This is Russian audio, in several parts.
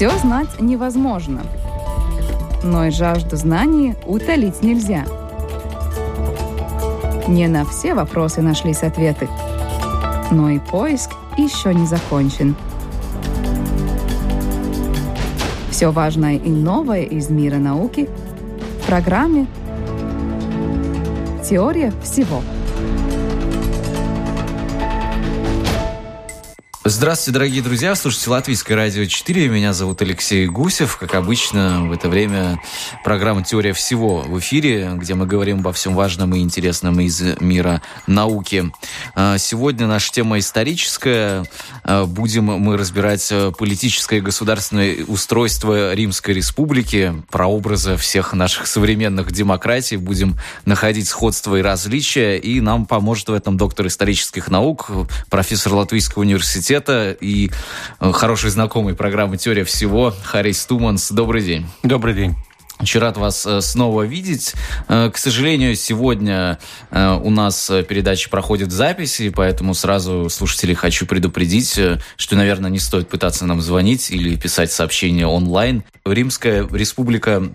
Все знать невозможно, но и жажду знаний утолить нельзя. Не на все вопросы нашлись ответы, но и поиск еще не закончен. Все важное и новое из мира науки в программе «Теория всего». Здравствуйте, дорогие друзья. Слушайте Латвийское радио 4. Меня зовут Алексей Гусев. Как обычно, в это время программа «Теория всего» в эфире, где мы говорим обо всем важном и интересном из мира науки. А, сегодня наша тема историческая. А, будем мы разбирать политическое и государственное устройство Римской Республики, прообразы всех наших современных демократий. Будем находить сходства и различия. И нам поможет в этом доктор исторических наук, профессор Латвийского университета университета и э, хороший знакомый программы «Теория всего» Харрис Туманс. Добрый день. Добрый день. Очень рад вас э, снова видеть. Э, к сожалению, сегодня у нас передача проходит в записи, поэтому сразу слушателей хочу предупредить, что, наверное, не стоит пытаться нам звонить или писать сообщения онлайн. Римская республика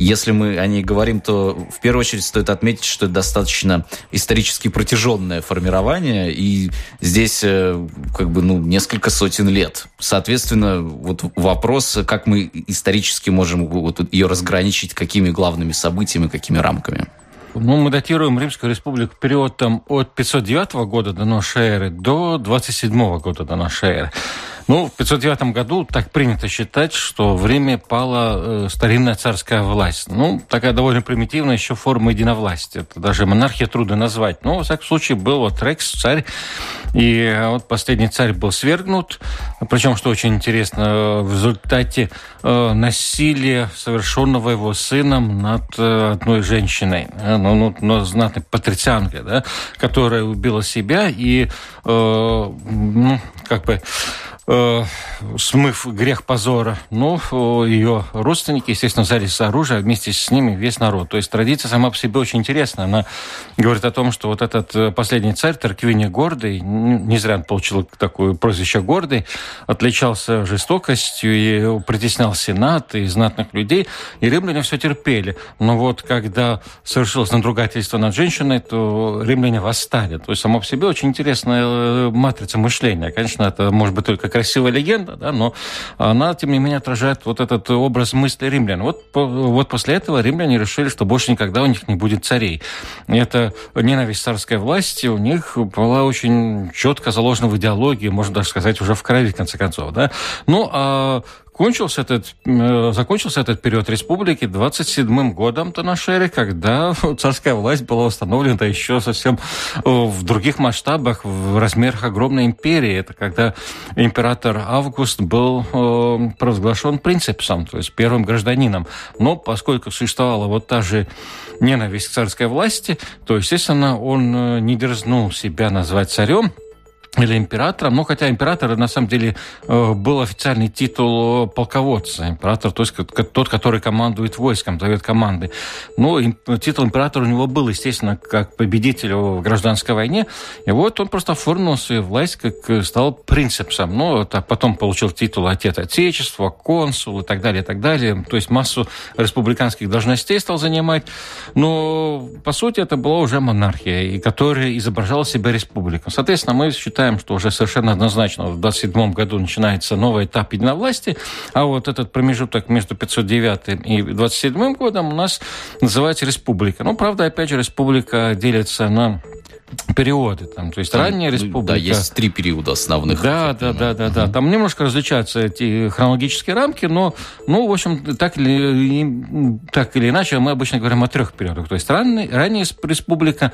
если мы о ней говорим, то в первую очередь стоит отметить, что это достаточно исторически протяженное формирование, и здесь э, как бы ну, несколько сотен лет. Соответственно, вот вопрос, как мы исторически можем вот ее разграничить, какими главными событиями, какими рамками. Ну, мы датируем Римскую республику периодом от 509 года до нашей эры до 27 года до нашей эры. Ну, в 509 году так принято считать, что в Риме пала э, старинная царская власть. Ну, такая довольно примитивная еще форма единовластия. Это даже монархия трудно назвать. Но, во всяком случае, был вот Рекс, царь. И вот последний царь был свергнут. Причем, что очень интересно, в результате э, насилия, совершенного его сыном над э, одной женщиной. Э, ну, ну, ну, знатной патрицианкой, да, которая убила себя и, э, ну, как бы э, смыв грех позора. Ну, ее родственники, естественно, взялись за оружие, а вместе с ними весь народ. То есть традиция сама по себе очень интересная. Она говорит о том, что вот этот э, последний царь, Тарквини Гордый, не зря он получил такое прозвище Гордый, отличался жестокостью и притеснял сенат и знатных людей, и римляне все терпели. Но вот когда совершилось надругательство над женщиной, то римляне восстали. То есть само по себе очень интересная э, матрица мышления. Конечно, это может быть только красивая легенда, да, но она, тем не менее, отражает вот этот образ мысли римлян. Вот, вот после этого римляне решили, что больше никогда у них не будет царей. И это ненависть царской власти у них была очень четко заложена в идеологии, можно даже сказать, уже в крови, в конце концов. Да? Ну, а Кончился этот, э, закончился этот период республики 27-м годом Танашери, когда царская власть была установлена еще совсем э, в других масштабах, в размерах огромной империи. Это когда император Август был э, провозглашен принципсом, то есть первым гражданином. Но поскольку существовала вот та же ненависть к царской власти, то, естественно, он не дерзнул себя назвать царем, или императором, ну, хотя император, на самом деле, э, был официальный титул полководца. Император, то есть тот, который командует войском, дает команды. Ну, титул императора у него был, естественно, как победитель в гражданской войне. И вот он просто оформил свою власть, как э, стал принципсом. Ну, а потом получил титул Отец Отечества, консул и так далее, и так далее. То есть массу республиканских должностей стал занимать. Но, по сути, это была уже монархия, которая изображала себя республикой. Соответственно, мы считаем считаем, что уже совершенно однозначно в 27 году начинается новый этап единовластия, а вот этот промежуток между 509 и 27 годом у нас называется республика. Ну, правда, опять же, республика делится на периоды. Там, то есть там, ранняя республика. Да, есть три периода основных. Да, да, да, да, да. Там немножко различаются эти хронологические рамки, но, ну, в общем, так или, так или иначе, мы обычно говорим о трех периодах. То есть ранний, ранняя республика,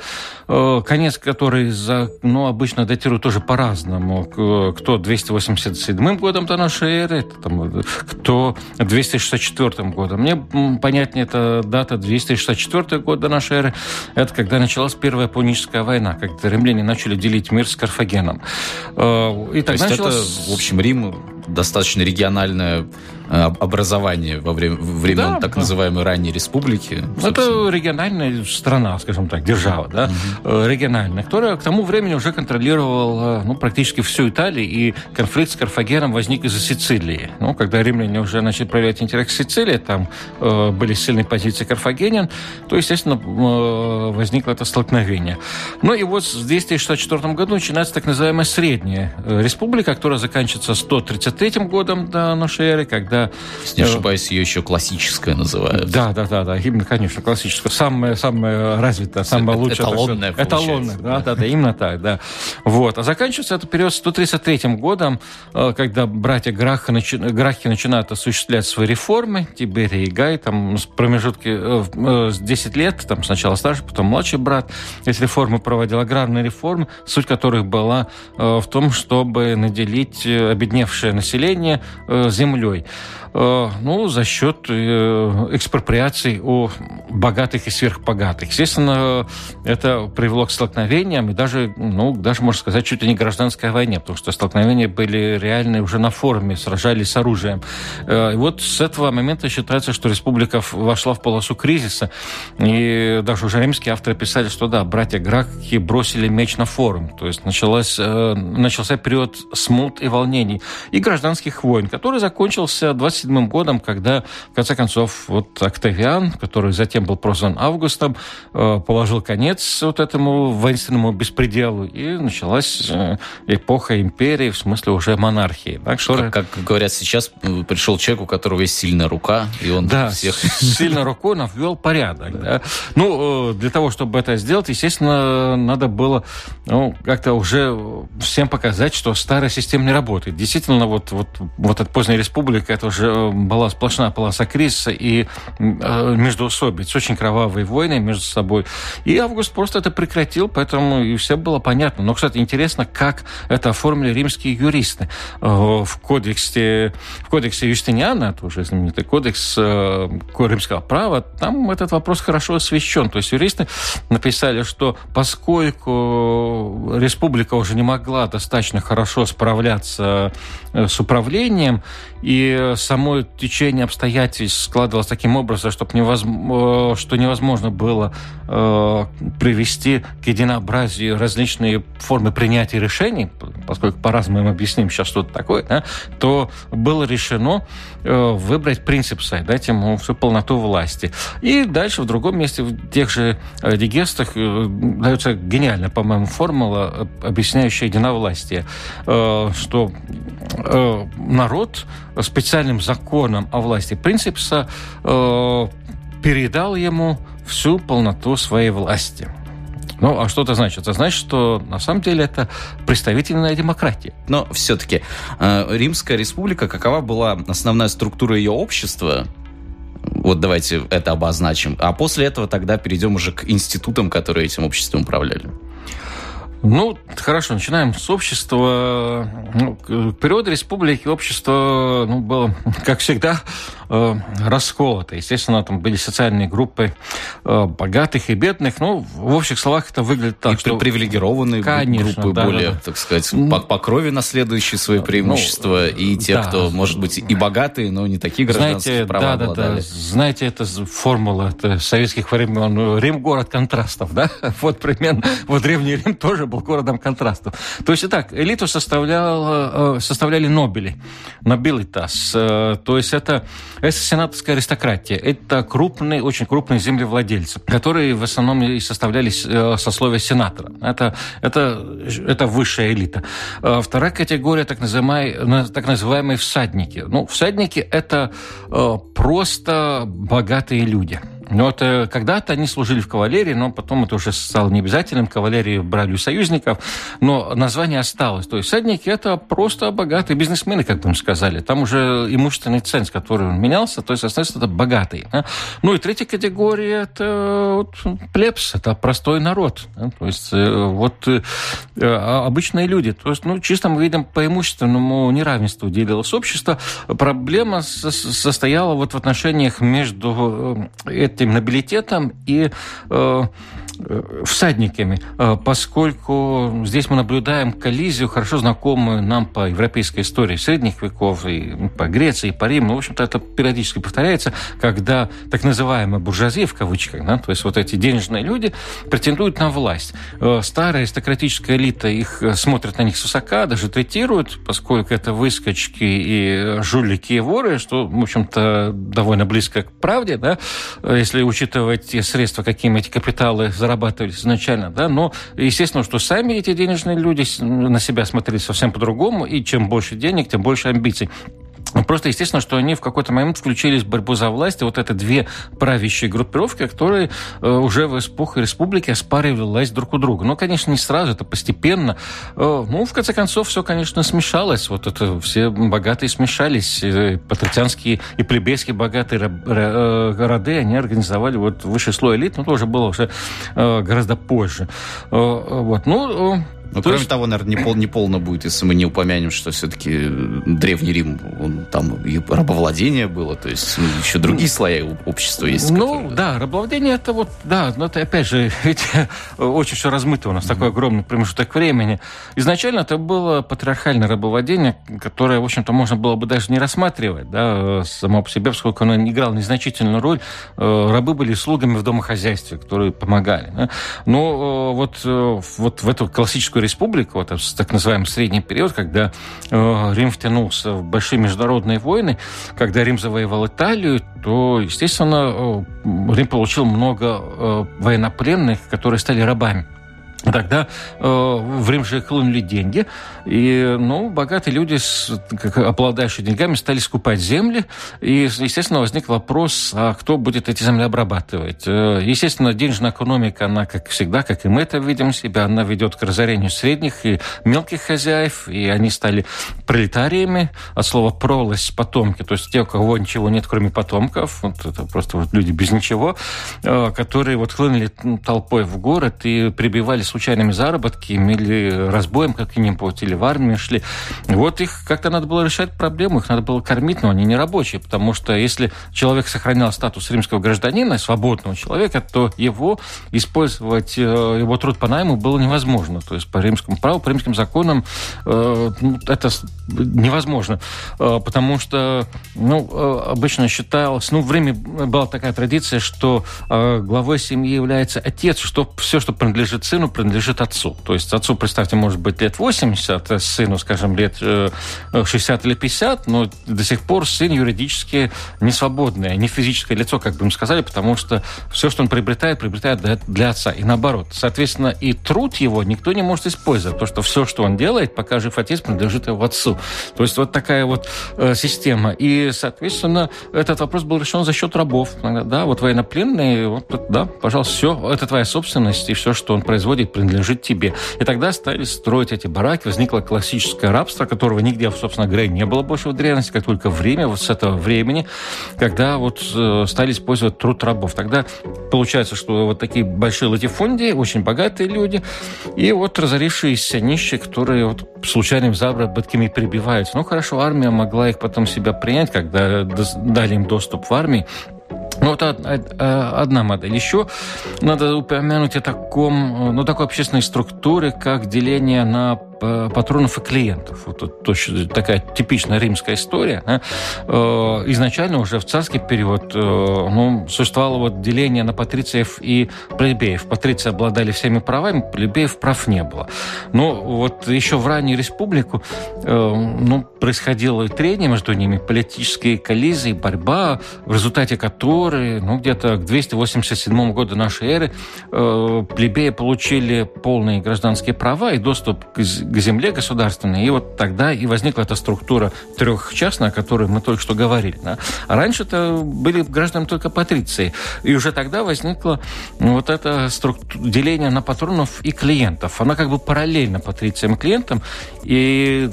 э, конец которой за, ну, обычно датируют тоже по-разному. Кто 287 годом до нашей эры, там, кто 264 годом. Мне понятнее эта дата 264 год до нашей эры. Это когда началась Первая Пуническая война война, когда римляне начали делить мир с Карфагеном. Э, и тогда То есть началось... это, в общем, Рим достаточно региональная образования во время времен да, так да. называемой ранней республики. Ну, это региональная страна, скажем так, держава, да, угу. региональная, которая к тому времени уже контролировала ну, практически всю Италию, и конфликт с Карфагеном возник из-за Сицилии. Ну, когда римляне уже начали проявлять интерес к Сицилии, там э, были сильные позиции карфагенян, то, естественно, э, возникло это столкновение. Ну и вот в 264 году начинается так называемая Средняя э, Республика, которая заканчивается 133 годом до нашей эры, когда... Если не ошибаюсь, ее еще классическая называют. Да, да, да, да, именно, конечно, классическая. Самая, самая развитая, самая лучшая. Эталонная, Эталонная, да, да, да, именно так, да. Вот. А заканчивается это период 133 годом, э, когда братья Граха, начи... Грахи начинают осуществлять свои реформы, Тиберий и Гай, там с промежутки э, с 10 лет, там сначала старший, потом младший брат, эти реформы проводил, аграрные реформы, суть которых была в том, чтобы наделить обедневшее население землей. Э, ну, за счет э, экспроприаций у богатых и сверхбогатых. Естественно, это привело к столкновениям и даже, ну, даже, можно сказать, чуть ли не гражданской войне, потому что столкновения были реальные уже на форуме, сражались с оружием. Э, и вот с этого момента считается, что республика вошла в полосу кризиса, и даже уже римские авторы писали, что да, братья Граки бросили меч на форум, то есть началась, начался период смут и волнений и гражданских войн, который закончился 27 1937 годом, когда, в конце концов, вот Октавиан, который затем был прозван Августом, э, положил конец вот этому воинственному беспределу, и началась э, эпоха империи, в смысле уже монархии. Так что... Как, как говорят сейчас, э, пришел человек, у которого есть сильная рука, и он да, всех... сильной рукой он ввел порядок. Да. Ну, для того, чтобы это сделать, естественно, надо было ну, как-то уже всем показать, что старая система не работает. Действительно, вот, вот, вот от поздней республики это уже была сплошная полоса кризиса и э, междоусобиц, очень кровавые войны между собой. И Август просто это прекратил, поэтому и все было понятно. Но, кстати, интересно, как это оформили римские юристы. Э, в кодексе, в кодексе Юстиниана, это уже знаменитый кодекс э, римского права, там этот вопрос хорошо освещен. То есть юристы написали, что поскольку республика уже не могла достаточно хорошо справляться с управлением, и само течение обстоятельств складывалось таким образом, чтобы невозможно, э, что невозможно было э, привести к единообразию различные формы принятия решений, поскольку по-разному мы объясним сейчас, что это такое, да, то было решено э, выбрать принцип Сай, дать ему всю полноту власти. И дальше в другом месте, в тех же дигестах, э, дается гениальная, по-моему, формула, объясняющая единовластие, э, что э, народ специальным законом о власти принципса э, передал ему всю полноту своей власти. Ну, а что это значит? Это значит, что на самом деле это представительная демократия. Но все-таки э, Римская республика, какова была основная структура ее общества? Вот давайте это обозначим. А после этого тогда перейдем уже к институтам, которые этим обществом управляли. Ну, хорошо, начинаем с общества. Ну, к периоду республики общество ну, было, как всегда, э, расколото. Естественно, там были социальные группы э, богатых и бедных. Ну, в общих словах это выглядит так, и что... привилегированные Конечно, группы, да, более, да, так сказать, по, по крови наследующие свои ну, преимущества, ну, и те, да. кто, может быть, и богатые, но не такие гражданские Знаете, права да, обладали. Да, да. Знаете, это формула это советских времен. Рим – город контрастов, да? Вот примерно. Вот Древний Рим тоже был городом контрастов. То есть, итак, элиту составлял, э, составляли нобели, нобилитас. Э, то есть, это это сенаторская аристократия. Это крупные, очень крупные землевладельцы, которые в основном и составлялись э, сословия сенатора. Это, это, это высшая элита. Э, вторая категория, так называемые, так называемые всадники. Ну, всадники – это э, просто богатые люди – ну, вот э, когда-то они служили в кавалерии, но потом это уже стало необязательным. Кавалерии брали у союзников, но название осталось. То есть всадники – это просто богатые бизнесмены, как бы мы сказали. Там уже имущественный ценз, который менялся, то есть, соответственно, это богатые. Ну и третья категория – это вот, плебс, это простой народ. То есть э, вот э, а, обычные люди. То есть, ну, чисто мы видим по имущественному неравенству делилось общество. Проблема состояла вот в отношениях между этим нобилитетом и Э, всадниками, э, поскольку здесь мы наблюдаем коллизию, хорошо знакомую нам по европейской истории средних веков, и по Греции, и по Риму. В общем-то, это периодически повторяется, когда так называемая буржуазия, в кавычках, да, то есть вот эти денежные люди претендуют на власть. Э, старая аристократическая элита их смотрит на них с высока, даже третирует, поскольку это выскочки и жулики и воры, что, в общем-то, довольно близко к правде, да, если учитывать те средства, какими эти капиталы зарабатывались изначально, да, но естественно, что сами эти денежные люди на себя смотрели совсем по-другому, и чем больше денег, тем больше амбиций. Ну, просто естественно, что они в какой-то момент включились в борьбу за власть. И вот это две правящие группировки, которые э, уже в эпоху республики оспаривали власть друг у друга. Но, конечно, не сразу, это постепенно. Э, ну, в конце концов, все, конечно, смешалось. Вот это все богатые смешались. Э, патрицианские и плебейские богатые роды, они организовали вот высший слой элит, но тоже было уже гораздо позже. Вот. Ну, ну, кроме есть... того, наверное, не, пол, не полно будет, если мы не упомянем, что все-таки э, Древний Рим, он, там и рабовладение было, то есть еще другие слои общества есть. Ну, которые... да, рабовладение это вот, да, но это опять же, ведь очень все размыто у нас, mm-hmm. такой огромный промежуток времени. Изначально это было патриархальное рабовладение, которое, в общем-то, можно было бы даже не рассматривать, да, само по себе, поскольку оно играло незначительную роль. Э, рабы были слугами в домохозяйстве, которые помогали. Да? Но э, вот, вот в эту классическую Римскую республику, вот так называемый средний период, когда э, Рим втянулся в большие международные войны, когда Рим завоевал Италию, то, естественно, э, Рим получил много э, военнопленных, которые стали рабами. Тогда э, Рим же хлынули деньги, и ну, богатые люди, с, как, обладающие деньгами, стали скупать земли, и, естественно, возник вопрос, а кто будет эти земли обрабатывать? Э, естественно, денежная экономика, она, как всегда, как и мы это видим себя, она ведет к разорению средних и мелких хозяев, и они стали пролетариями, от слова «пролость» – потомки, то есть те, у кого ничего нет, кроме потомков, вот это просто вот люди без ничего, э, которые вот хлынули толпой в город и прибивали случайными заработками или разбоем каким-нибудь, или в армию шли. Вот их как-то надо было решать проблему, их надо было кормить, но они не рабочие, потому что если человек сохранял статус римского гражданина, свободного человека, то его использовать, э, его труд по найму было невозможно. То есть по римскому праву, по римским законам э, ну, это невозможно, э, потому что ну, обычно считалось, ну, в Риме была такая традиция, что главой семьи является отец, что все, что принадлежит сыну, принадлежит отцу. То есть отцу, представьте, может быть лет 80, а сыну, скажем, лет 60 э, или 50, но до сих пор сын юридически не свободный, не физическое лицо, как бы им сказали, потому что все, что он приобретает, приобретает для отца. И наоборот. Соответственно, и труд его никто не может использовать, потому что все, что он делает, пока жив отец, принадлежит его отцу. То есть вот такая вот э, система. И, соответственно, этот вопрос был решен за счет рабов. Да, вот военнопленные, вот, да, пожалуйста, все, это твоя собственность, и все, что он производит, принадлежит тебе. И тогда стали строить эти бараки, возникло классическое рабство, которого нигде, собственно говоря, не было больше в древности, как только время, вот с этого времени, когда вот э, стали использовать труд рабов. Тогда получается, что вот такие большие латифундии, очень богатые люди, и вот разорившиеся нищие, которые вот случайными заработками прибиваются. Ну, хорошо, армия могла их потом себя принять, когда дали им доступ в армии, вот одна модель. Еще надо упомянуть о таком, ну, такой общественной структуре, как деление на патронов и клиентов. Вот это точно такая типичная римская история. Э, изначально уже в царский период э, ну, существовало вот деление на патрициев и плебеев. Патриции обладали всеми правами, плебеев прав не было. Но вот еще в раннюю республику э, ну, происходило трение между ними, политические коллизии, борьба, в результате которой ну, где-то к 287 году нашей эры плебеи получили полные гражданские права и доступ к к земле государственной, и вот тогда и возникла эта структура трехчастная, о которой мы только что говорили. Да? А раньше это были гражданами только патриции. И уже тогда возникло вот это структура, деление на патронов и клиентов. Она как бы параллельно патрициям и клиентам, и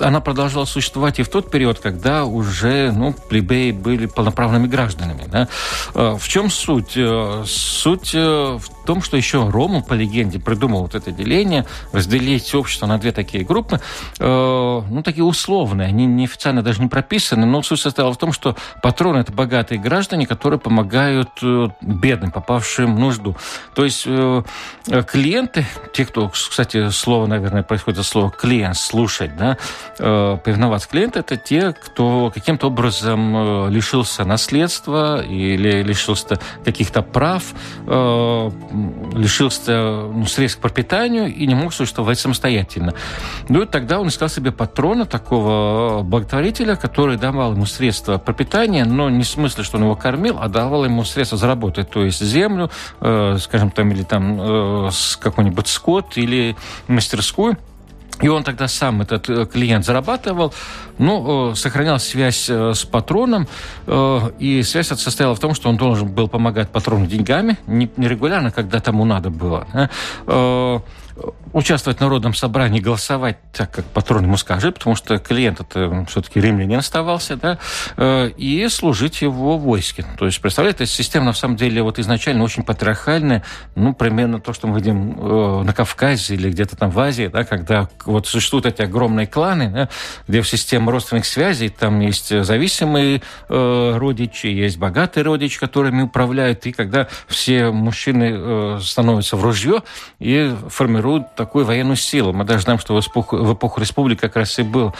она продолжала существовать и в тот период, когда уже ну, плебеи были полноправными гражданами. Да? А в чем суть? Э, суть э, в том, что еще Ромул, по легенде, придумал вот это деление, разделить общество на две такие группы, э, ну, такие условные, они неофициально даже не прописаны, но суть состояла в том, что патроны – это богатые граждане, которые помогают э, бедным, попавшим в нужду. То есть э, клиенты, те, кто, кстати, слово, наверное, происходит от слова клиент, слушать, да, э, повиноваться. Клиенты – это те, кто каким-то образом э, лишился наследства или лишился каких-то прав, э, лишился ну, средств к пропитанию и не мог существовать самостоятельно. Ну и тогда он искал себе патрона, такого благотворителя, который давал ему средства пропитания, но не в смысле, что он его кормил, а давал ему средства заработать, то есть землю, э, скажем там, или там э, какой-нибудь скот или мастерскую. И он тогда сам, этот э, клиент, зарабатывал, ну, э, сохранял связь э, с патроном, и связь состояла в том, что он должен был помогать патрону деньгами, не регулярно, когда тому надо было участвовать в народном собрании, голосовать так, как патрон ему скажет, потому что клиент это все-таки римлянин оставался, да, э, и служить его войске. То есть, представляете, система на самом деле вот изначально очень патриархальная, ну, примерно то, что мы видим э, на Кавказе или где-то там в Азии, да, когда вот существуют эти огромные кланы, да, где в системе родственных связей там есть зависимые э, родичи, есть богатые родичи, которыми управляют, и когда все мужчины становятся в ружье и формируют такую военную силу. Мы даже знаем, что в эпоху, в эпоху республики как раз и был,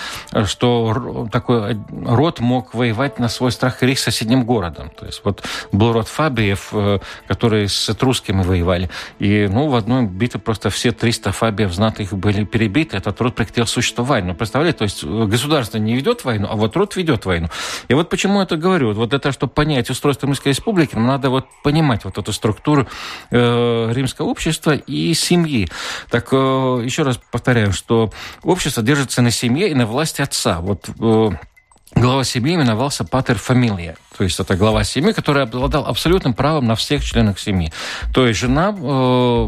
что такой род мог воевать на свой страх и риск с соседним городом. То есть вот был род Фабиев, э, которые с этрусками воевали. И ну, в одной битве просто все 300 Фабиев знатых были перебиты. Этот род прекратил существовать. Ну, представляете, то есть государство не ведет войну, а вот род ведет войну. И вот почему я это говорю. Вот это, чтобы понять устройство Римской республики, нам надо вот понимать вот эту структуру э, римского общества и семьи. Так Э, еще раз повторяю, что общество держится на семье и на власти отца. Вот э, глава семьи именовался патер фамилия. То есть это глава семьи, который обладал абсолютным правом на всех членов семьи. То есть жена, э,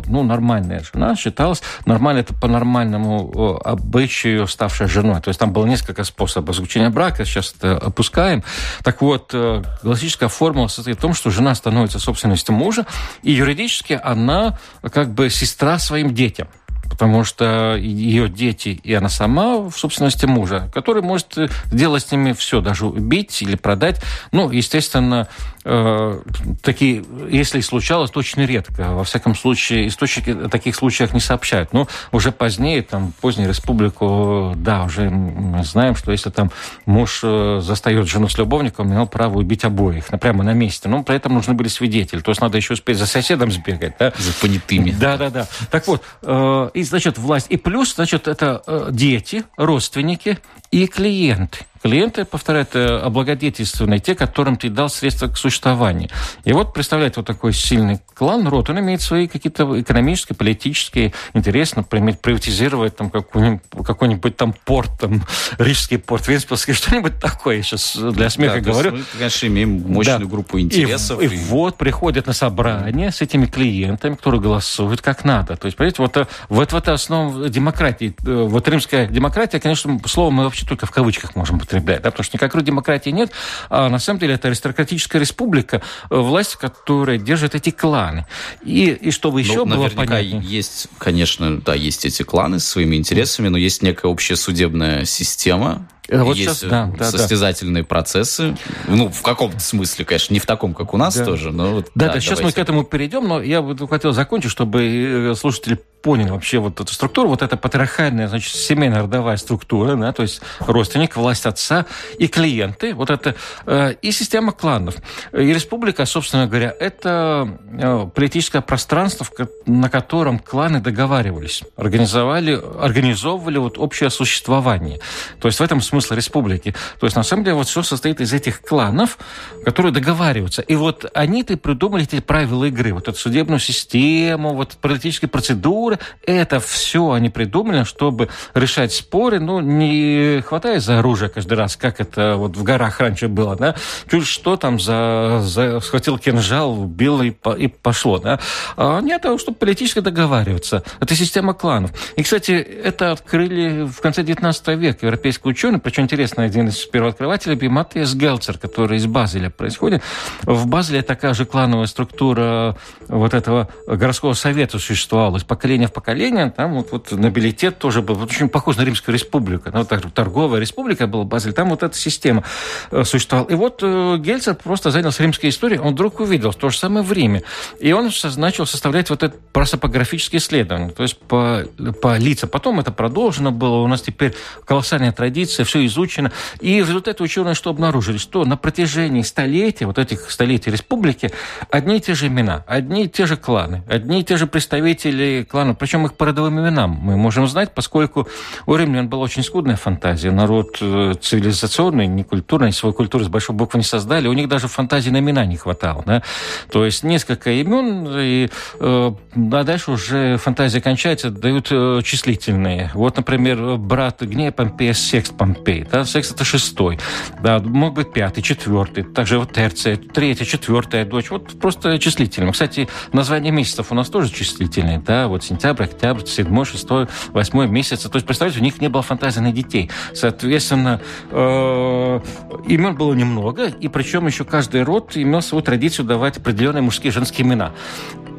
ну, нормальная жена, считалась, нормально это по нормальному обычаю ставшая женой. То есть там было несколько способов заключения брака, сейчас это опускаем. Так вот, классическая формула состоит в том, что жена становится собственностью мужа, и юридически она как бы сестра своим детям потому что ее дети и она сама в собственности мужа, который может делать с ними все, даже убить или продать. Ну, естественно, э, такие, если и случалось, то очень редко. Во всяком случае, источники о таких случаях не сообщают. Но уже позднее, там, позднюю республику, да, уже мы знаем, что если там муж э, застает жену с любовником, имел право убить обоих, прямо на месте. Но при этом нужны были свидетели. То есть надо еще успеть за соседом сбегать. Да? За понятыми. Да, да, да. Так вот, э, и, значит, власть. И плюс, значит, это дети, родственники и клиенты. Клиенты, повторяю, это облагодетельственные, те, которым ты дал средства к существованию. И вот представляет вот такой сильный клан, род, он имеет свои какие-то экономические, политические интересы, например, приватизировать там какой-нибудь, какой-нибудь там порт, там, Рижский порт, Венспилский, что-нибудь такое, сейчас для смеха да, говорю. Мы, конечно, имеем мощную да. группу интересов. И, и... и вот приходят на собрание с этими клиентами, которые голосуют как надо. То есть, понимаете, вот, э, вот, вот это основа демократии. Э, вот римская демократия, конечно, слово мы вообще только в кавычках можем употреблять, да, потому что никакой демократии нет, а на самом деле это аристократическая республика, э, власть, которая держит эти кланы. И, и чтобы еще ну, было понятно... есть, конечно, да, есть эти кланы с своими интересами, но есть некая общая судебная система, вот есть сейчас, да, да, состязательные да. процессы. Ну, в каком-то смысле, конечно, не в таком, как у нас да. тоже, но вот, да, да, да, сейчас мы к этому перейдем, но я бы хотел закончить, чтобы э, слушатели поняли вообще вот эту структуру, вот эта патриархальная, значит, семейно-родовая структура, да, то есть родственник, власть отца и клиенты, вот это, э, и система кланов. И республика, собственно говоря, это э, политическое пространство, на котором кланы договаривались, организовали, организовывали вот общее существование. То есть в этом смысле смысл республики. То есть, на самом деле, вот все состоит из этих кланов, которые договариваются. И вот они-то придумали эти правила игры, вот эту судебную систему, вот политические процедуры. Это все они придумали, чтобы решать споры, ну, не хватая за оружие каждый раз, как это вот в горах раньше было, да, чуть что там за, за схватил кинжал, убил и, по, и пошло, да. А нет, чтобы политически договариваться. Это система кланов. И, кстати, это открыли в конце 19 века европейские ученые, Причем интересно, один из первооткрывателей Матиас Гелцер, который из Базеля происходит. В Базеле такая же клановая структура вот этого городского совета существовала из поколения в поколение. Там вот, вот нобилитет тоже был вот, очень похож на Римскую республику. Ну, так, торговая республика была Базель. Там вот эта система э, существовала. И вот э, Гельцер просто занялся римской историей. Он вдруг увидел то же самое в Риме. И он начал составлять вот это просопографические исследования. То есть по, по лицам. Потом это продолжено было. У нас теперь колоссальная традиция, все изучено. И в результате ученые что обнаружили? Что на протяжении столетий, вот этих столетий республики, одни и те же имена, одни и те же кланы, одни и те же представители кланов, причем их по родовым именам мы можем знать, поскольку у римлян была очень скудная фантазия. Народ э, цивилизационный, не культурный, свою культуру с большой буквы не создали. У них даже фантазии на имена не хватало. Да? То есть несколько имен, и, э, а дальше уже фантазия кончается, дают э, числительные. Вот, например, брат Гнея Помпея Секст Помпей. Да? Секст это шестой. Да, мог быть пятый, четвертый. Также вот Терция, третья, четвертая дочь. Вот просто числительные. Кстати, название месяцев у нас тоже числительные. Да? Вот сентябрь, октябрь, седьмой, шестой, восьмой месяц. То есть, представьте, у них не было фантазии на детей. Соответственно, э, имен было немного, и причем еще каждый род имел свою традицию давать определенные мужские и женские имена.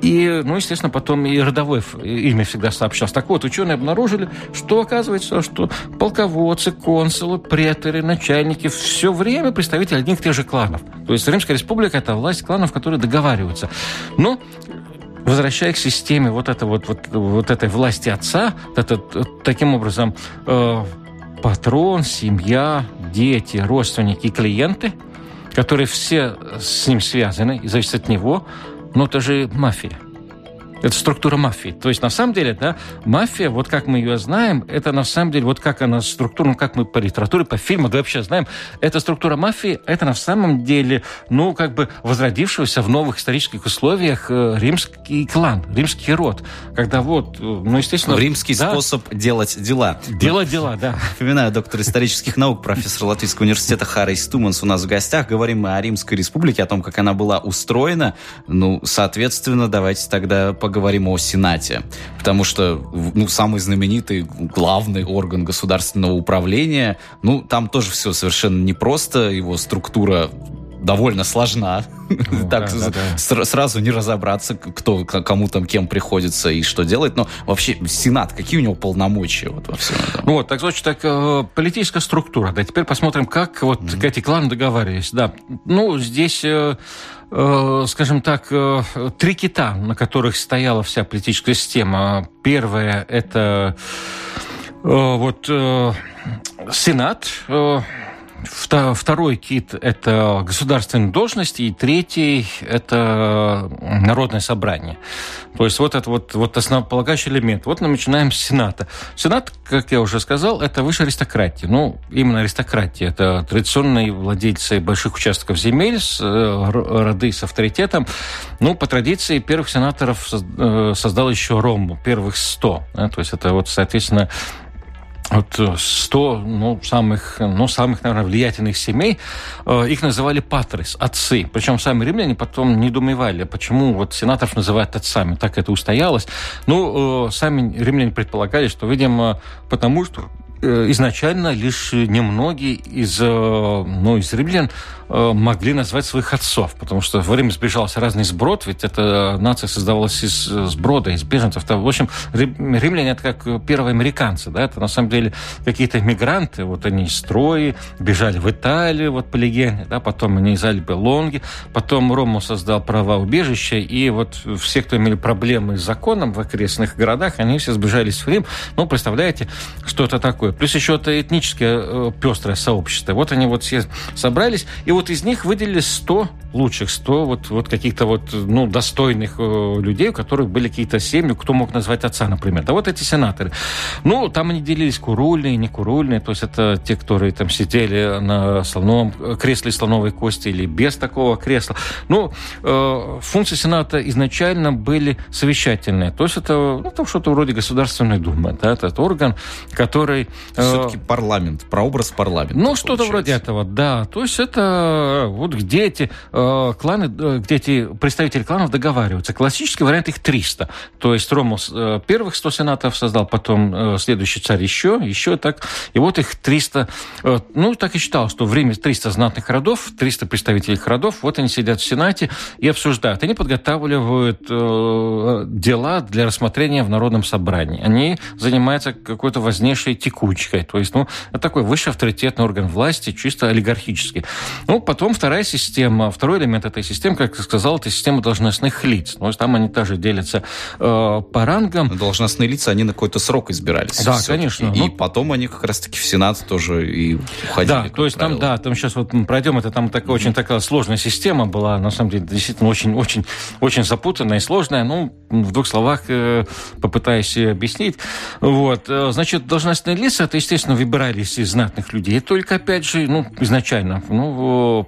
И, ну, естественно, потом и родовое имя всегда сообщалось. Так вот, ученые обнаружили, что оказывается, что полководцы, консулы, преторы, начальники все время представители одних и тех же кланов. То есть Римская республика – это власть кланов, которые договариваются. Но возвращаясь к системе вот, это, вот, вот, вот этой власти отца, это, таким образом э, патрон, семья, дети, родственники клиенты, которые все с ним связаны и зависят от него, но это же мафия. Это структура мафии. То есть, на самом деле, да, мафия, вот как мы ее знаем, это на самом деле, вот как она структура, ну, как мы по литературе, по фильму, да вообще знаем, эта структура мафии, это на самом деле, ну, как бы возродившегося в новых исторических условиях э, римский клан, римский род. Когда вот, э, ну, естественно... Римский да, способ делать дела. Делать дела, да. Напоминаю, доктор исторических наук, профессор Латвийского университета Харрис Туманс у нас в гостях. Говорим мы о Римской республике, о том, как она была устроена. Ну, соответственно, давайте тогда поговорим говорим о Сенате, потому что ну, самый знаменитый, главный орган государственного управления, ну, там тоже все совершенно непросто, его структура довольно сложна. Ну, так да, да, да. сразу не разобраться, кто кому там кем приходится и что делает. Но вообще Сенат, какие у него полномочия вот во всем этом? Вот, так значит, так э, политическая структура. Да, теперь посмотрим, как вот mm-hmm. эти кланы договаривались. Да, ну здесь Э, скажем так, э, три кита, на которых стояла вся политическая система. Первое – это э, вот Сенат, Второй кит – это государственные должности, и третий – это народное собрание. То есть вот это вот, вот основополагающий элемент. Вот мы начинаем с Сената. Сенат, как я уже сказал, это высшая аристократия. Ну, именно аристократия. Это традиционные владельцы больших участков земель, с, э, роды с авторитетом. Ну, по традиции первых сенаторов э, создал еще Рому, первых 100. Да? То есть это вот, соответственно, вот 100 ну, самых, ну, самых, наверное, влиятельных семей, э, их называли патрис, отцы. Причем сами римляне потом не думали, почему вот сенаторов называют отцами. Так это устоялось. Ну, э, сами римляне предполагали, что, видимо, потому что Э, изначально лишь немногие из, э, ну, из римлян э, могли назвать своих отцов, потому что во время сбежался разный сброд, ведь эта нация создавалась из сброда, из беженцев. В общем, римляне это как первые американцы, да, это на самом деле какие-то мигранты, вот они из Трои, бежали в Италию, вот по легенде, да, потом они из Альбы Лонги, потом Рому создал права убежища, и вот все, кто имели проблемы с законом в окрестных городах, они все сбежались в Рим. Ну, представляете, что это такое? Плюс еще это этническое э, пестрое сообщество. Вот они вот все собрались, и вот из них выделили 100 лучших, 100 вот, вот каких-то вот, ну, достойных э, людей, у которых были какие-то семьи, кто мог назвать отца, например. Да вот эти сенаторы. Ну, там они делились курульные, не курульные, то есть это те, которые там сидели на слоновом э, кресле слоновой кости или без такого кресла. Ну, э, функции Сената изначально были совещательные. То есть это ну, там что-то вроде Государственной Думы. Да, это орган, который все-таки парламент, прообраз парламента. Ну, что-то вроде этого, да. То есть это это вот где эти э, кланы, э, где эти представители кланов договариваются. Классический вариант их 300. То есть Ромул э, первых 100 сенатов создал, потом э, следующий царь еще, еще так. И вот их 300. Э, ну, так и считал, что в Риме 300 знатных родов, 300 представителей родов, вот они сидят в Сенате и обсуждают. Они подготавливают э, дела для рассмотрения в Народном собрании. Они занимаются какой-то важнейшей текучкой. То есть, ну, такой высший авторитетный орган власти, чисто олигархический. Ну, потом вторая система, второй элемент этой системы, как я сказал, это система должностных лиц. То есть там они тоже делятся э, по рангам. Должностные лица, они на какой-то срок избирались. Да, конечно. И ну, потом они как раз-таки в Сенат тоже и уходили. Да, то есть правило. там, да, там сейчас вот мы пройдем, это там такая mm-hmm. очень такая сложная система была, на самом деле, действительно очень-очень очень запутанная и сложная. Ну, в двух словах э, попытаюсь объяснить. Вот, э, значит, должностные лица, это, естественно, выбирались из знатных людей. Только, опять же, ну, изначально. Ну,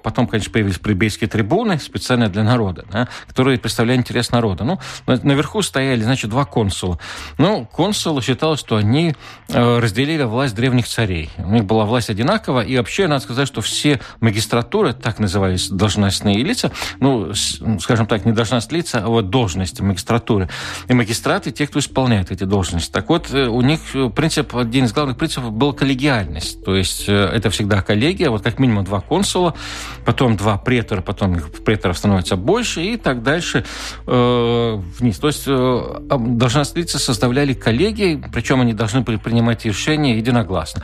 потом, конечно, появились плебейские трибуны, специально для народа, да, которые представляли интерес народа. Ну, наверху стояли, значит, два консула. Ну, консулы считалось, что они э, разделили власть древних царей. У них была власть одинакова, и вообще, надо сказать, что все магистратуры, так назывались должностные лица, ну, скажем так, не должностные лица, а вот должности магистратуры. И магистраты, те, кто исполняет эти должности. Так вот, э, у них принцип, один из главных принципов был коллегиальность. То есть э, это всегда коллегия, вот как минимум два консула, потом два претора, потом преторов становится больше, и так дальше э, вниз. То есть э, должностные лица составляли коллегии, причем они должны были принимать решения единогласно.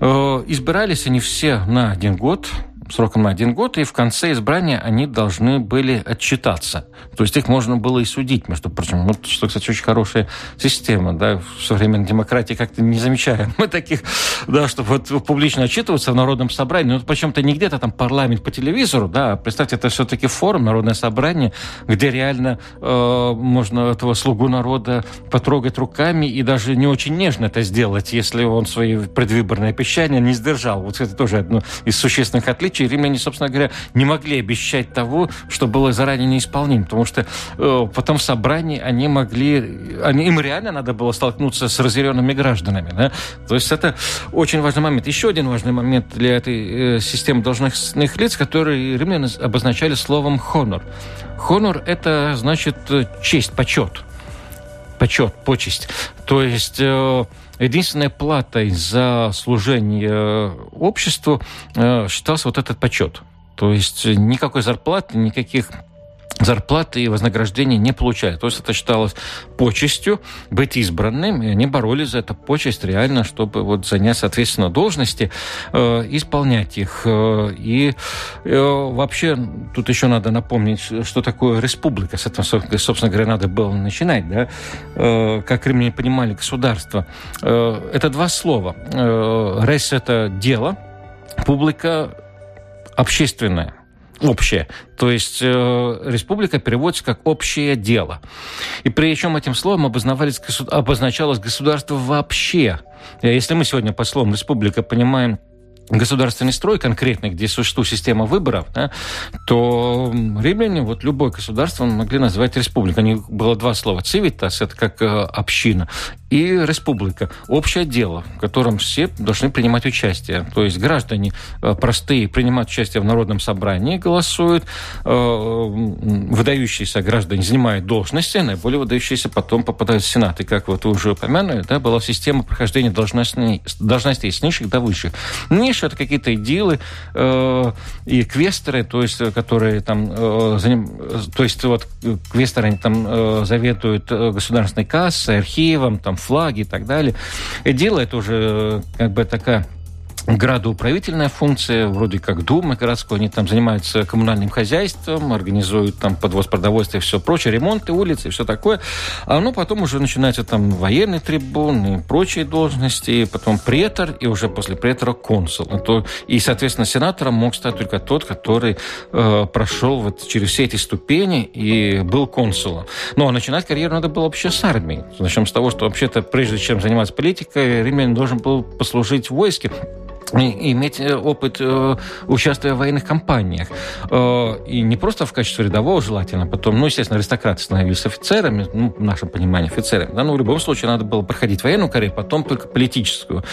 Э, избирались они все на один год, сроком на один год, и в конце избрания они должны были отчитаться. То есть их можно было и судить, между прочим. Вот, что, кстати, очень хорошая система. Да, в современной демократии как-то не замечаем мы таких, да, чтобы вот публично отчитываться в Народном собрании. Ну, причем-то не где-то там парламент по телевизору, да, а представьте, это все-таки форум, Народное собрание, где реально э, можно этого слугу народа потрогать руками и даже не очень нежно это сделать, если он свои предвыборные обещания не сдержал. Вот это тоже одно из существенных отличий случае римляне, собственно говоря, не могли обещать того, что было заранее неисполнимо, потому что э, потом в собрании они могли, они, им реально надо было столкнуться с разъяренными гражданами. Да? То есть это очень важный момент. Еще один важный момент для этой э, системы должностных лиц, который римляне обозначали словом «хонор». Хонор – это значит честь, почет. Почет, почесть. То есть э, единственной платой за служение обществу э, считался вот этот почет. То есть никакой зарплаты, никаких зарплаты и вознаграждения не получают. То есть это считалось почестью быть избранным, и они боролись за эту почесть реально, чтобы вот занять, соответственно, должности, э, исполнять их. Э, и э, вообще тут еще надо напомнить, что такое республика. С этого, собственно говоря, надо было начинать. Да? Э, как римляне понимали государство. Э, это два слова. Э, рес – это дело, публика – общественное – общее. То есть э, республика переводится как общее дело. И причем этим словом обозначалось, государство вообще. Если мы сегодня по словам республика понимаем государственный строй конкретный, где существует система выборов, да, то римляне, вот любое государство могли назвать республикой. У них было два слова. Цивитас, это как э, община, и республика. Общее дело, в котором все должны принимать участие. То есть граждане э, простые принимают участие в народном собрании, голосуют, э, выдающиеся граждане занимают должности, наиболее выдающиеся потом попадают в Сенат. И как вот вы уже упомянули, да, была система прохождения должностей, должностей с низших до высших. Низшие – это какие-то идилы э, и квестеры, то есть, которые там, э, заним, то есть вот квестеры, они там э, заведуют э, государственной кассой, архивом, там, флаги и так далее. И делает уже как бы такая градоуправительная функция, вроде как Дума городской, они там занимаются коммунальным хозяйством, организуют там подвоз продовольствия и все прочее, ремонты улицы и все такое. А ну, потом уже начинается там военный трибун и прочие должности, потом претор, и уже после претора консул. А и, соответственно, сенатором мог стать только тот, который э, прошел вот через все эти ступени и был консулом. Но начинать карьеру надо было вообще с армии. Начнем с того, что вообще-то, прежде чем заниматься политикой, римлянин должен был послужить в войске. Иметь э, опыт э, участия в военных кампаниях. Э, и не просто в качестве рядового желательно, потом, ну, естественно, аристократы становились офицерами, ну, в нашем понимании офицерами, да, но в любом случае надо было проходить военную карьеру, потом только политическую.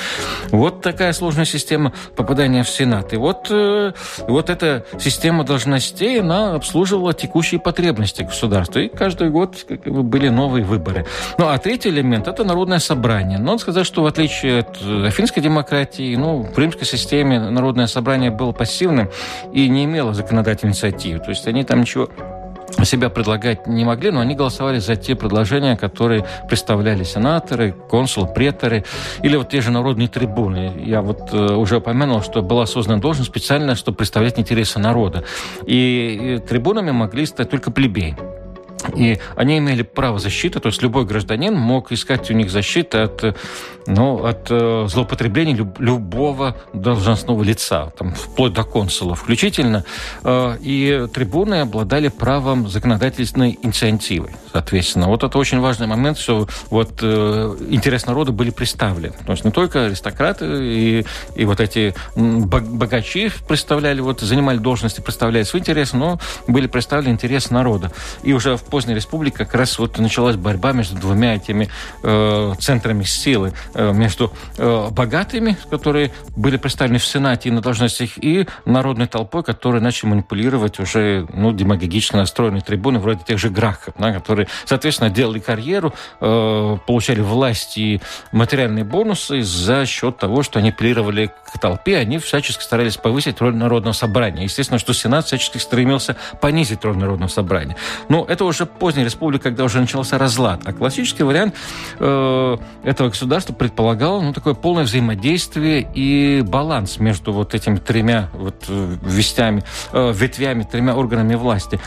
Вот такая сложная система попадания в Сенат. И вот, вот эта система должностей, она обслуживала текущие потребности государства. И каждый год были новые выборы. Ну, а третий элемент – это народное собрание. Надо сказать, что в отличие от афинской демократии, ну, в римской системе народное собрание было пассивным и не имело законодательной инициативы. То есть они там ничего себя предлагать не могли, но они голосовали за те предложения, которые представляли сенаторы, консулы, преторы или вот те же народные трибуны. Я вот э, уже упомянул, что была создана должность специально, чтобы представлять интересы народа. И, и трибунами могли стать только плебеи. И они имели право защиты, то есть любой гражданин мог искать у них защиты от, ну, от э, злоупотребления люб, любого должностного лица, там, вплоть до консула включительно. Э, и трибуны обладали правом законодательной инициативы, соответственно. Вот это очень важный момент, что вот э, интерес народа были представлены. То есть не только аристократы и, и вот эти богачи представляли, вот, занимали должности, представляли свой интерес, но были представлены интересы народа. И уже в поздней республике как раз вот началась борьба между двумя этими э, центрами силы. Э, между э, богатыми, которые были представлены в Сенате и на должностях, и народной толпой, которые начали манипулировать уже ну, демагогично настроенные трибуны, вроде тех же Грахов, да, которые, соответственно, делали карьеру, э, получали власть и материальные бонусы за счет того, что они апеллировали к толпе, они всячески старались повысить роль народного собрания. Естественно, что Сенат всячески стремился понизить роль народного собрания. Но это уже поздняя республика, когда уже начался разлад. А классический вариант э, этого государства предполагал ну, такое полное взаимодействие и баланс между вот этими тремя вот, э, вестями, э, ветвями, тремя органами власти.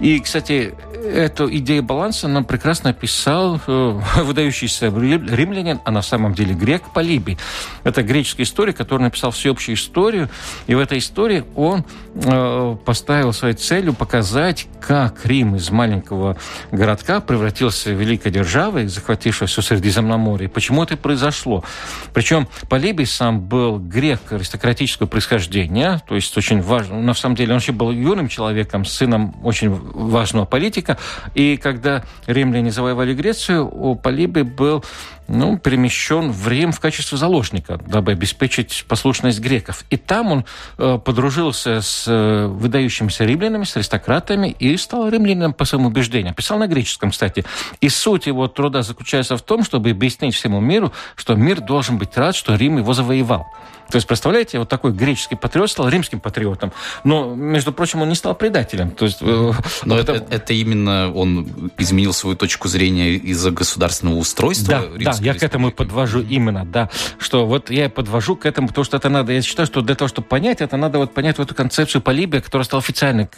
И, кстати, эту идею баланса нам прекрасно описал э, выдающийся римлянин, а на самом деле грек Полибий. Это греческий историк, который написал всеобщую историю, и в этой истории он э, поставил своей целью показать, как Рим из маленького городка превратился в великой державой, захватившей все Средиземноморье. Почему это произошло? Причем Полибий сам был грек аристократического происхождения, то есть очень важно. На самом деле он вообще был юным человеком, сыном очень важного политика, и когда римляне завоевали Грецию, у Полиби был ну, перемещен в Рим в качестве заложника, дабы обеспечить послушность греков. И там он э, подружился с э, выдающимися римлянами, с аристократами и стал римлянином по своему убеждению. Писал на греческом, кстати. И суть его труда заключается в том, чтобы объяснить всему миру, что мир должен быть рад, что Рим его завоевал. То есть, представляете, вот такой греческий патриот стал римским патриотом. Но, между прочим, он не стал предателем. То есть, э, Но это, это, именно он изменил свою точку зрения из-за государственного устройства. Да я к этому подвожу именно, да. Что вот я подвожу к этому, потому что это надо, я считаю, что для того, чтобы понять, это надо вот понять вот эту концепцию Полибия, которая стала официальной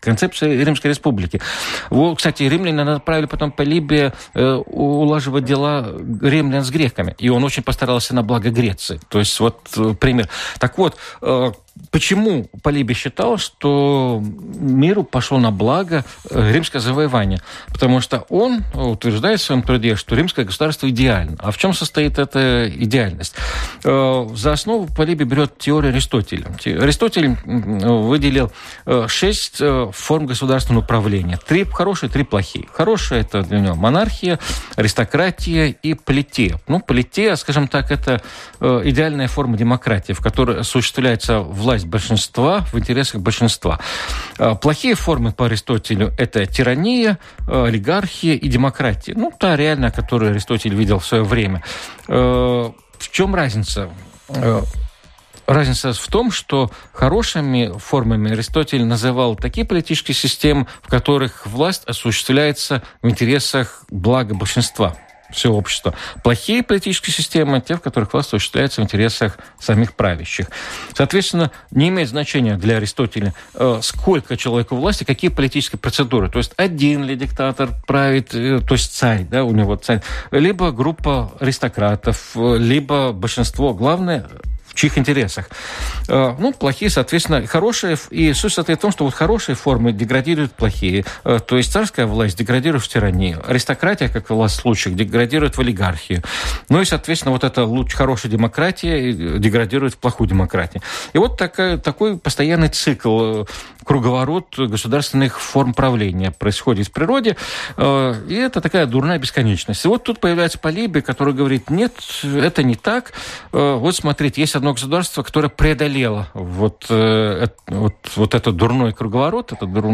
концепцией Римской Республики. Вот, кстати, римляне направили потом Полибия э, улаживать дела римлян с греками. И он очень постарался на благо Греции. То есть вот э, пример. Так вот, э, Почему Полиби считал, что миру пошло на благо э, римское завоевание? Потому что он утверждает в своем труде, что римское государство идеально. А в чем состоит эта идеальность? Э, за основу Полиби берет теорию Аристотеля. Аристотель выделил э, шесть форм государственного управления. Три хорошие, три плохие. Хорошие – это для него монархия, аристократия и политея. Ну, политея, скажем так, это идеальная форма демократии, в которой осуществляется власть большинства в интересах большинства. А, плохие формы по Аристотелю – это тирания, а, олигархия и демократия. Ну, та реальная, которую Аристотель видел в свое время. А, в чем разница? Разница в том, что хорошими формами Аристотель называл такие политические системы, в которых власть осуществляется в интересах блага большинства всего общества. Плохие политические системы, те, в которых власть осуществляется в интересах самих правящих. Соответственно, не имеет значения для Аристотеля, э, сколько человеку власти, какие политические процедуры. То есть один ли диктатор правит, э, то есть царь, да, у него царь, либо группа аристократов, либо большинство. Главное в чьих интересах. Э, ну, плохие, соответственно, хорошие. И суть состоит в том, что вот хорошие формы деградируют плохие. Э, то есть царская власть деградирует в тиранию. Аристократия, как в вас случаях, деградирует в олигархию. Ну и, соответственно, вот эта луч, хорошая демократия деградирует в плохую демократию. И вот такая, такой постоянный цикл круговорот государственных форм правления происходит в природе, э, и это такая дурная бесконечность. И вот тут появляется Полибий, который говорит, нет, это не так. Э, вот смотрите, есть одно государство, которое преодолело вот, э, вот, вот этот дурной круговорот, эту дур,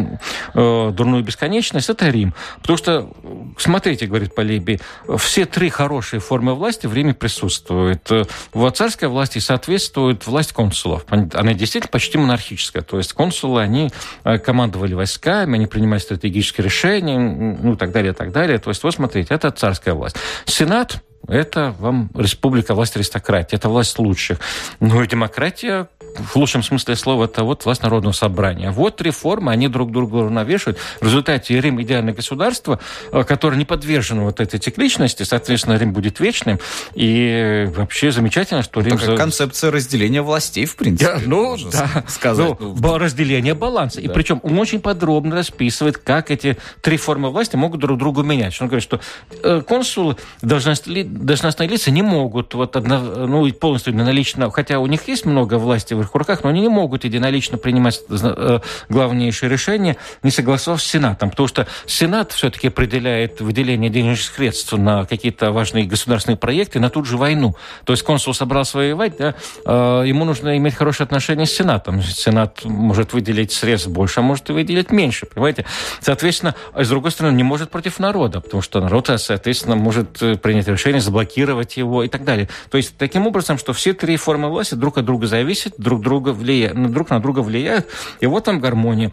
дурную бесконечность, это Рим. Потому что, смотрите, говорит Полибий, все три хорошие формы власти в Риме присутствуют. В царской власти соответствует власть консулов. Она действительно почти монархическая. То есть консулы, они э, командовали войсками, они принимали стратегические решения, ну и так далее, и так далее. То есть, вот смотрите, это царская власть. Сенат это вам республика, власть аристократии, это власть лучших. Ну и демократия, в лучшем смысле слова, это вот власть народного собрания. Вот реформы, они друг друга навешивают. В результате Рим идеальное государство, э, которое не подвержено вот этой цикличности, соответственно, Рим будет вечным. И вообще замечательно, что Рим... Такая концепция разделения властей, в принципе. Да, ну, да. Сказать. Ну, разделение баланса. Да. И причем он очень подробно расписывает, как эти три формы власти могут друг другу менять. Он говорит, что э, консулы должностные, должностные лица не могут вот одно, ну, полностью единолично, хотя у них есть много власти в их руках, но они не могут единолично принимать э, главнейшие решения, не согласовав с Сенатом, потому что Сенат все-таки определяет выделение денежных средств на какие-то важные государственные проекты, на ту же войну. То есть консул собрался воевать, да, э, ему нужно иметь хорошие отношения с Сенатом. Сенат может выделить средств больше, а может и выделить меньше, понимаете? Соответственно, а с другой стороны, не может против народа, потому что народ, соответственно, может э, принять решение заблокировать его и так далее. То есть таким образом, что все три формы власти друг от друга зависят, друг друга влияют, друг на друга влияют, и вот там гармония.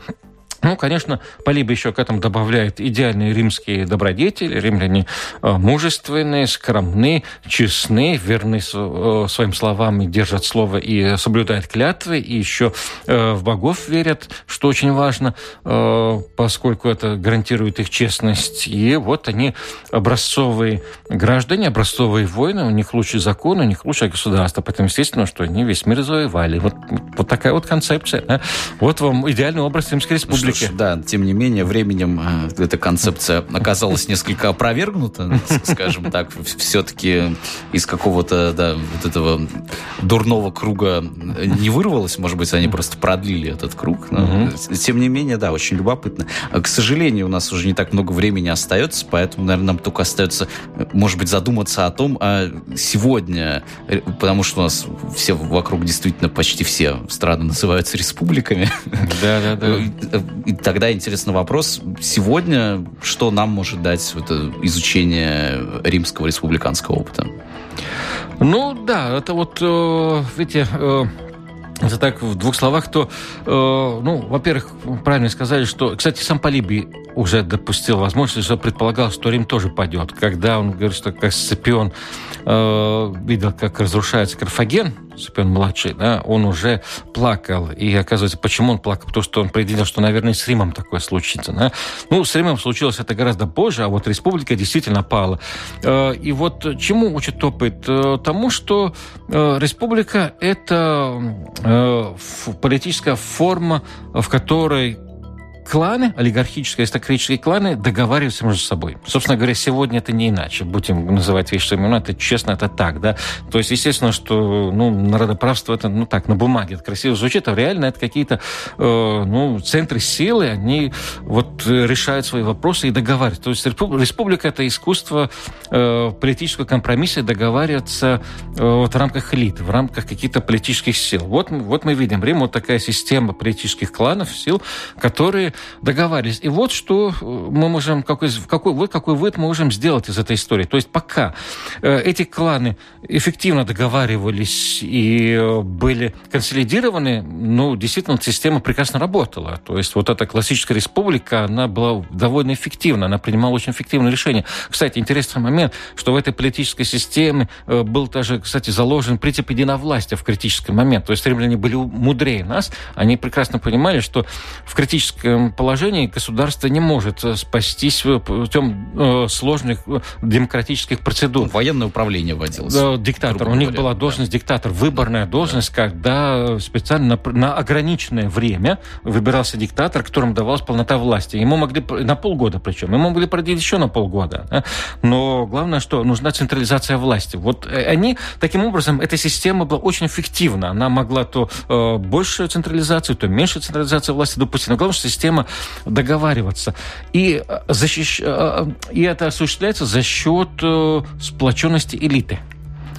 Ну, конечно, Полиба еще к этому добавляет идеальные римские добродетели. Римляне э, мужественные, скромны, честны, верны э, своим словам и держат слово и соблюдают клятвы, и еще э, в богов верят, что очень важно, поскольку это гарантирует их честность. И вот они образцовые граждане, образцовые воины, у них лучший закон, у них лучшее государство. Поэтому, естественно, что они весь мир завоевали. Вот, вот такая вот концепция. Вот вам идеальный образ Римской Республики ж, да, тем не менее, временем э, эта концепция оказалась несколько опровергнута, скажем так. Все-таки из какого-то, да, вот этого дурного круга не вырвалось. Может быть, они просто продлили этот круг. Но, Тем не менее, да, очень любопытно. К сожалению, у нас уже не так много времени остается, поэтому, наверное, нам только остается, может быть, задуматься о том, а сегодня, э, потому что у нас все вокруг действительно почти все страны называются республиками. Да, да, да. И тогда интересный вопрос. Сегодня что нам может дать это изучение римского республиканского опыта? Ну да, это вот, э, видите, э, это так в двух словах, то, э, ну, во-первых, правильно сказали, что, кстати, сам Полибий уже допустил возможность, что предполагал, что Рим тоже падет. Когда он говорит, что как Сципион э, видел, как разрушается Карфаген, Сципион младший, да, он уже плакал. И оказывается, почему он плакал? Потому что он предвидел, что, наверное, с Римом такое случится. Да? Ну, с Римом случилось это гораздо позже, а вот республика действительно пала. Э, и вот чему учит опыт? Э, тому, что э, республика – это политическая форма, в которой кланы, олигархические, аристократические кланы договариваются между собой. Собственно говоря, сегодня это не иначе. Будем называть вещи своими именами, это честно, это так, да. То есть, естественно, что, ну, народоправство это, ну, так, на бумаге это красиво звучит, а реально это какие-то, э, ну, центры силы, они вот решают свои вопросы и договариваются. То есть республика это искусство э, политического компромисса договариваться э, вот в рамках элит, в рамках каких-то политических сил. Вот, вот мы видим, Рим вот такая система политических кланов, сил, которые договаривались. И вот что э, мы можем, какой, какой, вот какой вывод мы можем сделать из этой истории. То есть пока э, эти кланы эффективно договаривались и э, были консолидированы, ну, действительно, система прекрасно работала. То есть вот эта классическая республика, она была довольно эффективна, она принимала очень эффективные решения. Кстати, интересный момент, что в этой политической системе был даже, кстати, заложен принцип единовластия в критический момент. То есть римляне были мудрее нас, они прекрасно понимали, что в критическом этом положении государство не может спастись путем сложных демократических процедур. Военное управление вводилось. Диктатор. У них говоря. была должность да. диктатор, выборная должность, да. когда специально на, на ограниченное время выбирался диктатор, которому давалась полнота власти. Ему могли на полгода причем, ему могли продлить еще на полгода. Да? Но главное, что нужна централизация власти. Вот э, они, таким образом, эта система была очень эффективна. Она могла то э, большую централизацию, то меньше централизацию власти допустить. Но главное, что система договариваться. И, э, защищ... Э, и это осуществляется за счет сплоченности элиты.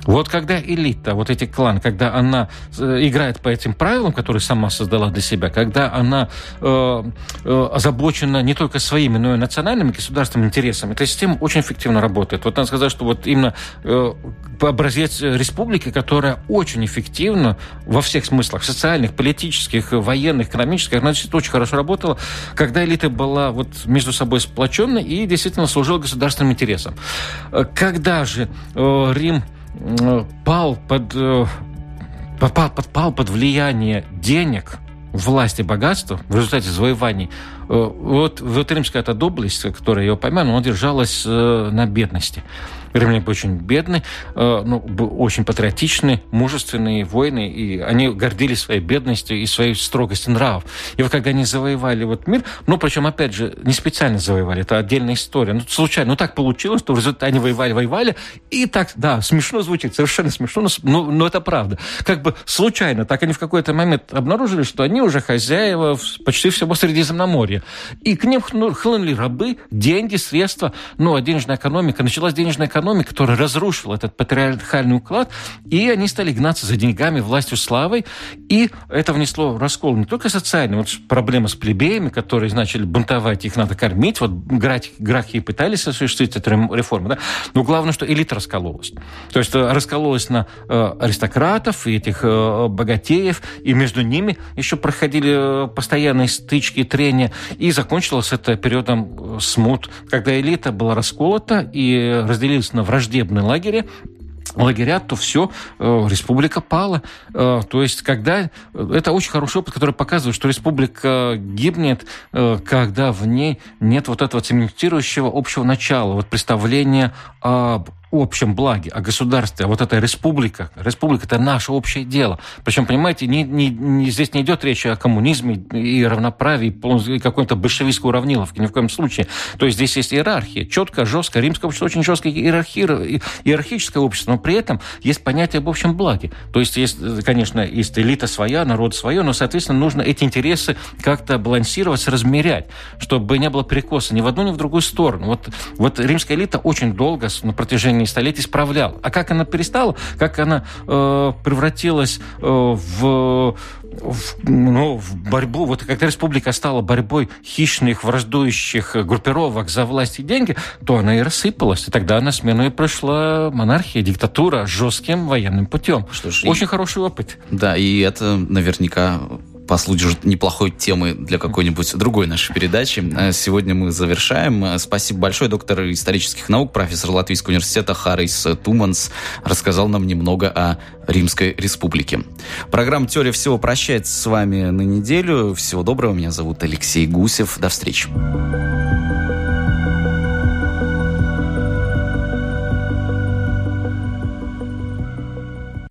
Вот когда элита, вот эти кланы, когда она э, играет по этим правилам, которые сама создала для себя, когда она э, э, озабочена не только своими, но и национальными государственными интересами, эта система очень эффективно работает. Вот надо сказать, что вот именно э, образец республики, которая очень эффективно во всех смыслах, социальных, политических, военных, экономических, она действительно очень хорошо работала, когда элита была вот между собой сплоченной и действительно служила государственным интересам. Э, когда же э, Рим пал под, э, попал, подпал под влияние денег, власти, богатства в результате завоеваний. Э, вот, вот римская эта доблесть, которая я упомянул, она держалась э, на бедности. Римляне были очень бедны, э, ну, очень патриотичны, мужественные воины, и они гордились своей бедностью и своей строгостью нравов. И вот когда они завоевали вот мир, ну, причем, опять же, не специально завоевали, это отдельная история, ну, случайно, ну, так получилось, что в результате они воевали, воевали, и так, да, смешно звучит, совершенно смешно, но, но, но это правда. Как бы случайно, так они в какой-то момент обнаружили, что они уже хозяева почти всего Средиземноморья. И к ним хлынули рабы, деньги, средства, ну, а денежная экономика, началась денежная экономика, экономика, которая разрушила этот патриархальный уклад, и они стали гнаться за деньгами, властью, славой, и это внесло раскол не только социальный, вот проблема с плебеями, которые начали бунтовать, их надо кормить, вот грахи пытались осуществить эту реформу, да? но главное, что элита раскололась. То есть э, раскололась на э, аристократов и этих э, богатеев, и между ними еще проходили постоянные стычки, трения, и закончилось это периодом смут, когда элита была расколота и разделилась на враждебные лагеря, лагеря, то все, э, республика пала. Э, то есть, когда... Это очень хороший опыт, который показывает, что республика гибнет, э, когда в ней нет вот этого цементирующего общего начала, вот представления об общем благе, о государстве, а вот эта республика, республика – это наше общее дело. Причем, понимаете, не, не, не, здесь не идет речь о коммунизме и равноправии, и какой-то большевистской уравниловке, ни в коем случае. То есть здесь есть иерархия, четко, жестко. Римское общество очень жесткое иерархи, иерархическое общество, но при этом есть понятие об общем благе. То есть, есть, конечно, есть элита своя, народ свое, но, соответственно, нужно эти интересы как-то балансировать, размерять, чтобы не было перекоса ни в одну, ни в другую сторону. Вот, вот римская элита очень долго, на протяжении протяжении столетий справляла. А как она перестала, как она э, превратилась э, в в, ну, в борьбу, вот когда республика стала борьбой хищных, враждующих группировок за власть и деньги, то она и рассыпалась. И тогда на смену и пришла монархия, диктатура жестким военным путем. Что ж, Очень и... хороший опыт. Да, и это наверняка послужит неплохой темой для какой-нибудь другой нашей передачи. Э, сегодня мы завершаем. Э, спасибо большое. Доктор исторических наук, профессор Латвийского университета Харрис Туманс рассказал нам немного о Римской Республике. Программа «Теория всего» прощается с вами на неделю. Всего доброго. Меня зовут Алексей Гусев. До встречи.